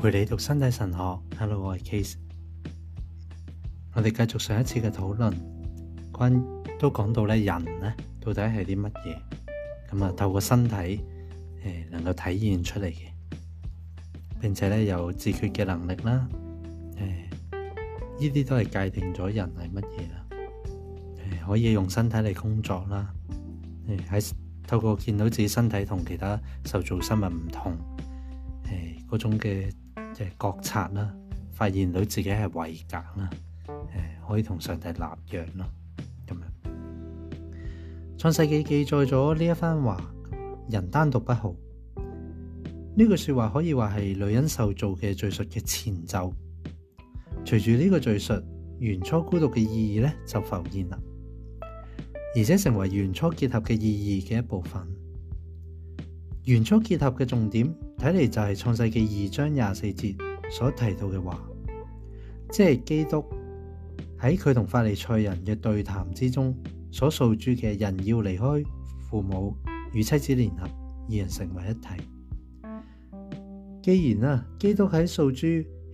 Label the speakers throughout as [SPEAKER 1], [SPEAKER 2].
[SPEAKER 1] 陪你读身体神学，Hello，我系 Case，我哋继续上一次嘅讨论，关都讲到咧人咧到底系啲乜嘢，咁啊透过身体诶能够体现出嚟嘅，并且咧有自决嘅能力啦，诶呢啲都系界定咗人系乜嘢啦，诶可以用身体嚟工作啦，诶喺透过见到自己身体同其他受造生物唔同，诶嗰种嘅。即係覺察啦，發現到自己係為格啦，誒可以同上帝立約咯，咁樣創世記記載咗呢一番話，人單獨不好，呢句説話可以話係女人受造嘅罪述嘅前奏。隨住呢個罪述，原初孤獨嘅意義咧就浮現啦，而且成為原初結合嘅意義嘅一部分。原初結合嘅重點。睇嚟就系创世纪二章廿四节所提到嘅话，即系基督喺佢同法利赛人嘅对谈之中所诉诸嘅人要离开父母与妻子联合二人成为一体。既然啊，基督喺诉诸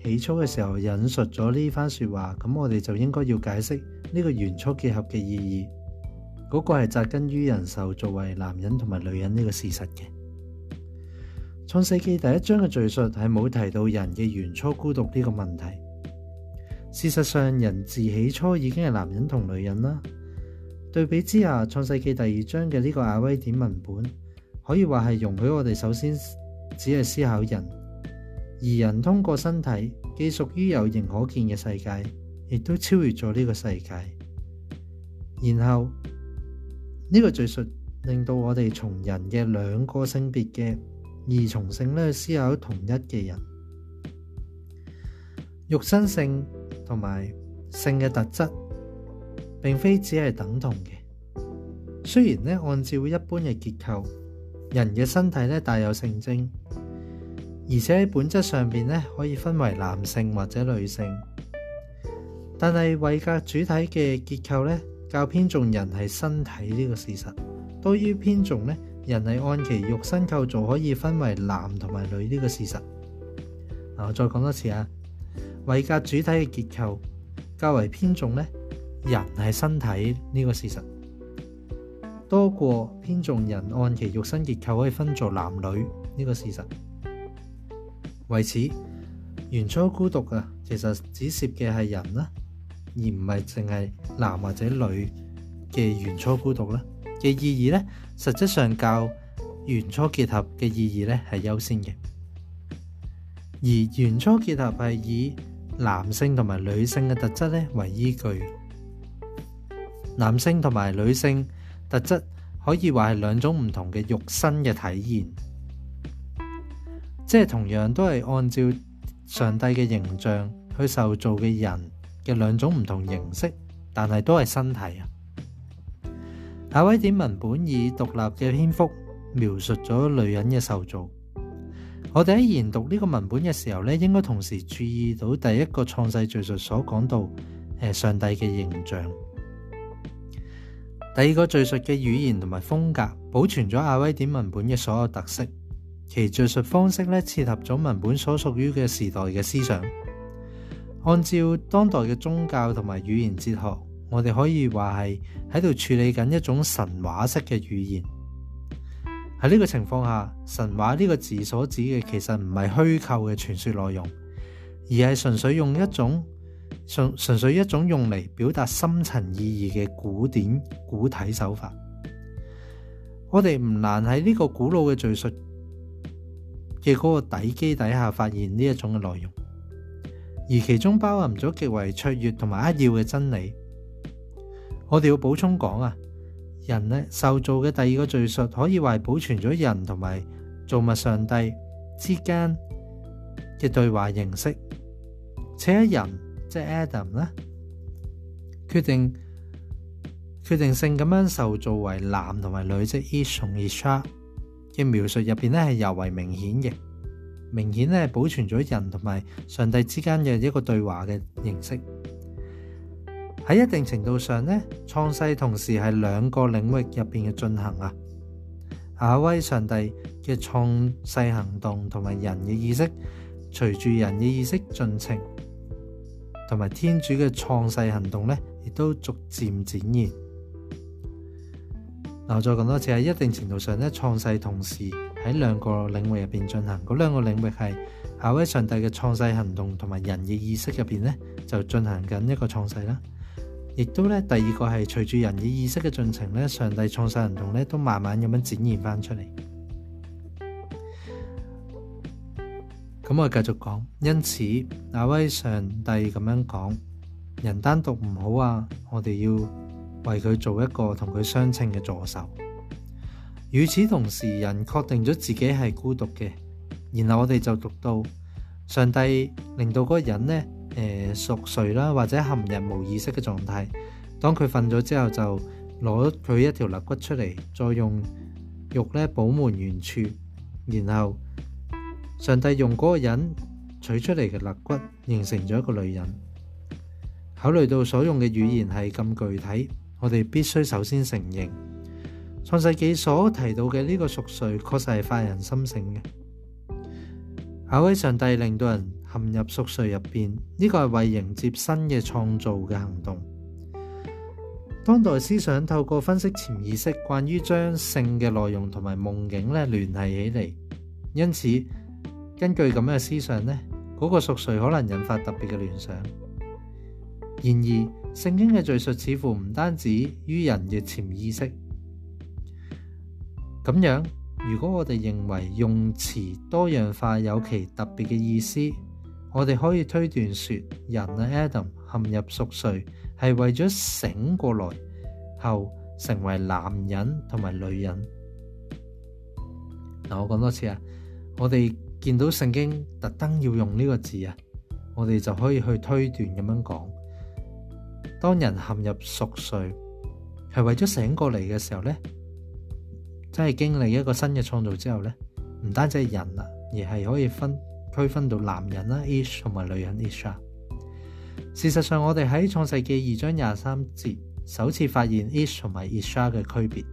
[SPEAKER 1] 起初嘅时候引述咗呢番说话，咁我哋就应该要解释呢个元初结合嘅意义。嗰个系扎根于人受作为男人同埋女人呢个事实嘅。创世纪第一章嘅叙述系冇提到人嘅原初孤独呢个问题。事实上，人自起初已经系男人同女人啦。对比之下，创世纪第二章嘅呢个亚威典文本，可以话系容许我哋首先只系思考人，而人通过身体既属于有形可见嘅世界，亦都超越咗呢个世界。然后呢个叙述令到我哋从人嘅两个性别嘅。二重性咧思考同一嘅人，肉身性同埋性嘅特质，并非只系等同嘅。虽然咧按照一般嘅结构，人嘅身体咧带有性征，而且喺本质上边咧可以分为男性或者女性，但系维格主体嘅结构咧较偏重人系身体呢个事实，多于偏重咧。人係按其肉身構造可以分為男同埋女呢個事實。我再講多次啊，為格主體嘅結構較為偏重呢人係身體呢個事實多過偏重人按其肉身結構可以分做男女呢個事實。為此，原初孤獨啊，其實只涉嘅係人啦，而唔係淨係男或者女嘅原初孤獨啦。嘅意義咧，實質上較元初結合嘅意義咧係優先嘅。而元初結合係以男性同埋女性嘅特質咧為依據，男性同埋女性特質可以話係兩種唔同嘅肉身嘅體現，即係同樣都係按照上帝嘅形象去受造嘅人嘅兩種唔同形式，但係都係身體啊。亚威典文本以独立嘅篇幅描述咗女人嘅受造。我哋喺研读呢个文本嘅时候咧，应该同时注意到第一个创世叙述所讲到诶上帝嘅形象；第二个叙述嘅语言同埋风格保存咗亚威典文本嘅所有特色，其叙述方式咧切合咗文本所属于嘅时代嘅思想。按照当代嘅宗教同埋语言哲学。我哋可以话系喺度处理紧一种神话式嘅语言。喺呢个情况下，神话呢个字所指嘅其实唔系虚构嘅传说内容，而系纯粹用一种纯纯粹一种用嚟表达深层意义嘅古典古体手法。我哋唔难喺呢个古老嘅叙述嘅嗰个底基底下，发现呢一种嘅内容，而其中包含咗极为卓越同埋扼要嘅真理。我哋要补充讲啊，人咧受造嘅第二个叙述，可以话保存咗人同埋造物上帝之间嘅对话形式。且人即系 Adam 咧，决定决定性咁样受造为男同埋女，即系 e h e 同 Erich 嘅描述入边咧，系尤为明显嘅，明显咧系保存咗人同埋上帝之间嘅一个对话嘅形式。喺一定程度上咧，創世同時係兩個領域入边嘅進行啊。亞威上帝嘅創世行動同埋人嘅意識，隨住人嘅意識進程，同埋天主嘅創世行動咧，亦都逐漸展現嗱。再講多次喺一定程度上咧，創世同時喺兩個領域入边進行。嗰兩個領域係亞威上帝嘅創世行動同埋人嘅意識入边咧，就進行緊一個創世啦。亦都咧，第二個係隨住人嘅意識嘅進程咧，上帝創世行动咧都慢慢咁樣展現翻出嚟。咁我繼續講，因此那位上帝咁樣講，人單獨唔好啊，我哋要為佢做一個同佢相稱嘅助手。與此同時，人確定咗自己係孤獨嘅，然後我哋就讀到上帝令到嗰個人呢。誒熟睡啦，或者陷入無意識嘅狀態。當佢瞓咗之後，就攞佢一條肋骨出嚟，再用肉咧補滿原處。然後上帝用嗰個人取出嚟嘅肋骨，形成咗一個女人。考慮到所用嘅語言係咁具體，我哋必須首先承認創世記所提到嘅呢個熟睡確實係發人心省嘅。考威上帝令到人。陷入熟睡入边，呢个系为迎接新嘅创造嘅行动。当代思想透过分析潜意识，关于将性嘅内容同埋梦境咧联系起嚟。因此，根据咁嘅思想呢嗰个熟睡可能引发特别嘅联想。然而，圣经嘅叙述似乎唔单止于人嘅潜意识。咁样，如果我哋认为用词多样化有其特别嘅意思。我哋可以推断说，人啊 Adam 陷入熟睡，系为咗醒过来后成为男人同埋女人。嗱，我讲多次啊，我哋见到圣经特登要用呢个字啊，我哋就可以去推断咁样讲。当人陷入熟睡，系为咗醒过嚟嘅时候呢，即系经历一个新嘅创造之后呢，唔单止系人啊，而系可以分。區分到男人啦，Is 同埋女人 Isa。事實上，我哋喺創世記二章廿三節首次發現 Is 同埋 i s h 嘅區別。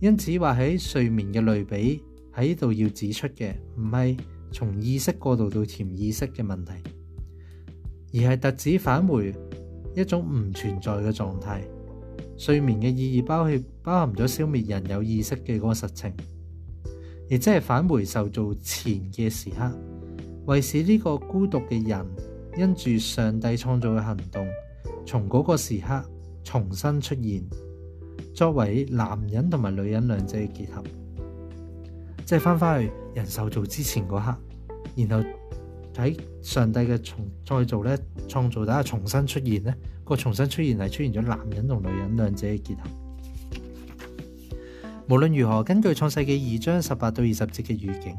[SPEAKER 1] 因此話喺睡眠嘅類比喺呢度要指出嘅唔係從意識過渡到潛意識嘅問題，而係特指返回一種唔存在嘅狀態。睡眠嘅意義包括包含咗消滅人有意識嘅嗰個實情，亦即係返回受造前嘅時刻。为使呢个孤独嘅人因住上帝创造嘅行动，从嗰个时刻重新出现，作为男人同埋女人两者嘅结合，即系翻翻去人受造之前嗰刻，然后喺上帝嘅重再造咧，创造底下重新出现咧，个重新出现系出现咗男人同女人两者嘅结合。无论如何，根据创世纪二章十八到二十节嘅预警，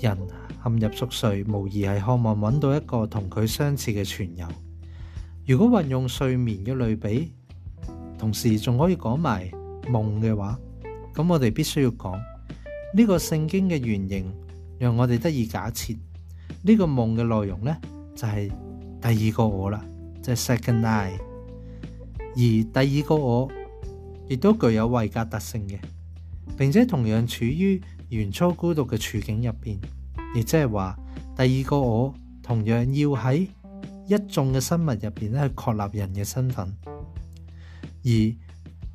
[SPEAKER 1] 人。陷入熟睡，无疑系渴望揾到一个同佢相似嘅全友。如果运用睡眠嘅类比，同时仲可以讲埋梦嘅话，咁我哋必须要讲呢个圣经嘅原型，让我哋得以假设呢个梦嘅内容呢，就系第二个我啦，就系 Second Eye，而第二个我亦都具有维格特性嘅，并且同样处于原初孤独嘅处境入边。亦即系话，第二个我同样要喺一众嘅生物入边咧，确立人嘅身份。而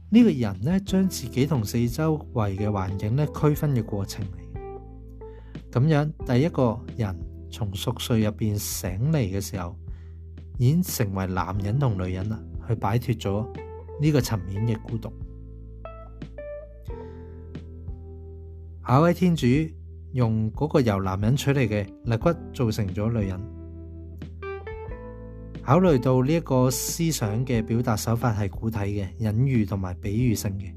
[SPEAKER 1] 呢个人咧，将自己同四周围嘅环境咧区分嘅过程嚟。咁样，第一个人从熟睡入边醒嚟嘅时候，已经成为男人同女人啦，去摆脱咗呢个层面嘅孤独。下位天主。用嗰个由男人取嚟嘅肋骨造成咗女人。考虑到呢一个思想嘅表达手法系古体嘅隐喻同埋比喻性嘅，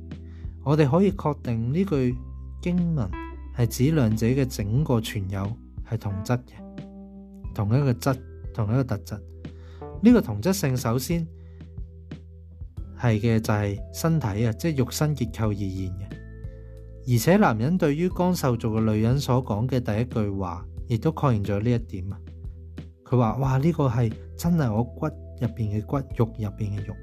[SPEAKER 1] 我哋可以确定呢句经文系指两者嘅整个存有系同质嘅，同一个质，同一个特质。呢个同质性首先系嘅就系身体啊，即系肉身结构而言嘅。而且男人对于刚受造嘅女人所讲嘅第一句话，亦都确认咗呢一点啊。佢话：，哇，呢个系真系我骨入边嘅骨，肉入边嘅肉。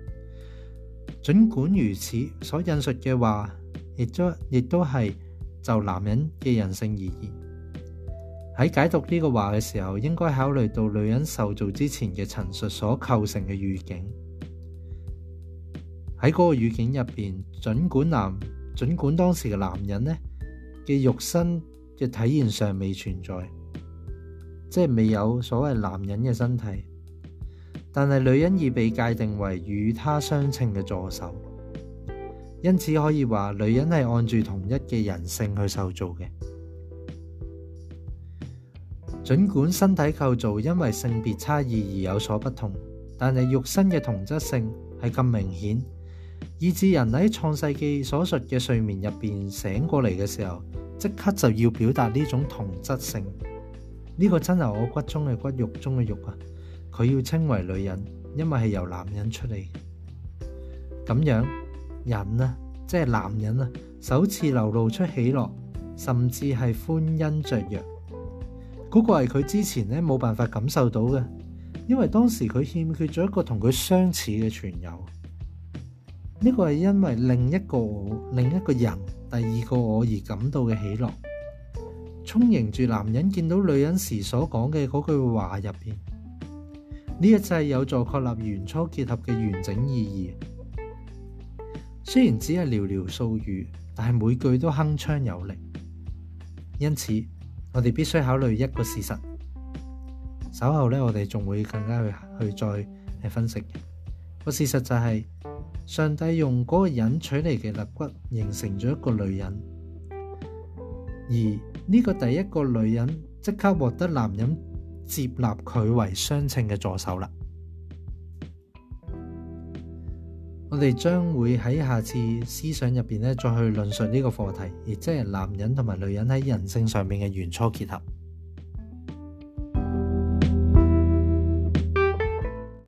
[SPEAKER 1] 尽管如此，所引述嘅话亦都亦都系就男人嘅人性而言。喺解读呢个话嘅时候，应该考虑到女人受造之前嘅陈述所构成嘅预警。喺嗰个预警入边，尽管男。儘管當時嘅男人呢嘅肉身嘅體現尚未存在，即係未有所謂男人嘅身體，但係女人已被界定為與他相稱嘅助手，因此可以話女人係按住同一嘅人性去受造嘅。儘管身體構造因為性別差異而有所不同，但係肉身嘅同質性係咁明顯。以致人喺创世纪所述嘅睡眠入边醒过嚟嘅时候，即刻就要表达呢种同质性。呢个真系我骨中嘅骨肉中嘅肉啊！佢要称为女人，因为系由男人出嚟。咁样人啊，即系男人啊，首次流露出喜乐，甚至系欢欣雀跃。嗰个系佢之前咧冇办法感受到嘅，因为当时佢欠缺咗一个同佢相似嘅全友。呢个系因为另一个我、另一个人、第二个我而感到嘅喜乐，充盈住男人见到女人时所讲嘅嗰句话入边。呢一切有助确立原初结合嘅完整意义，虽然只系寥寥数语，但系每句都铿锵有力。因此，我哋必须考虑一个事实。稍后呢，我哋仲会更加去去再分析。个事实就系。上帝用嗰個人取嚟嘅肋骨，形成咗一個女人，而呢個第一個女人即刻獲得男人接納佢為相稱嘅助手啦。我哋將會喺下次思想入边咧，再去論述呢個課題，亦即係男人同埋女人喺人性上面嘅原初結合。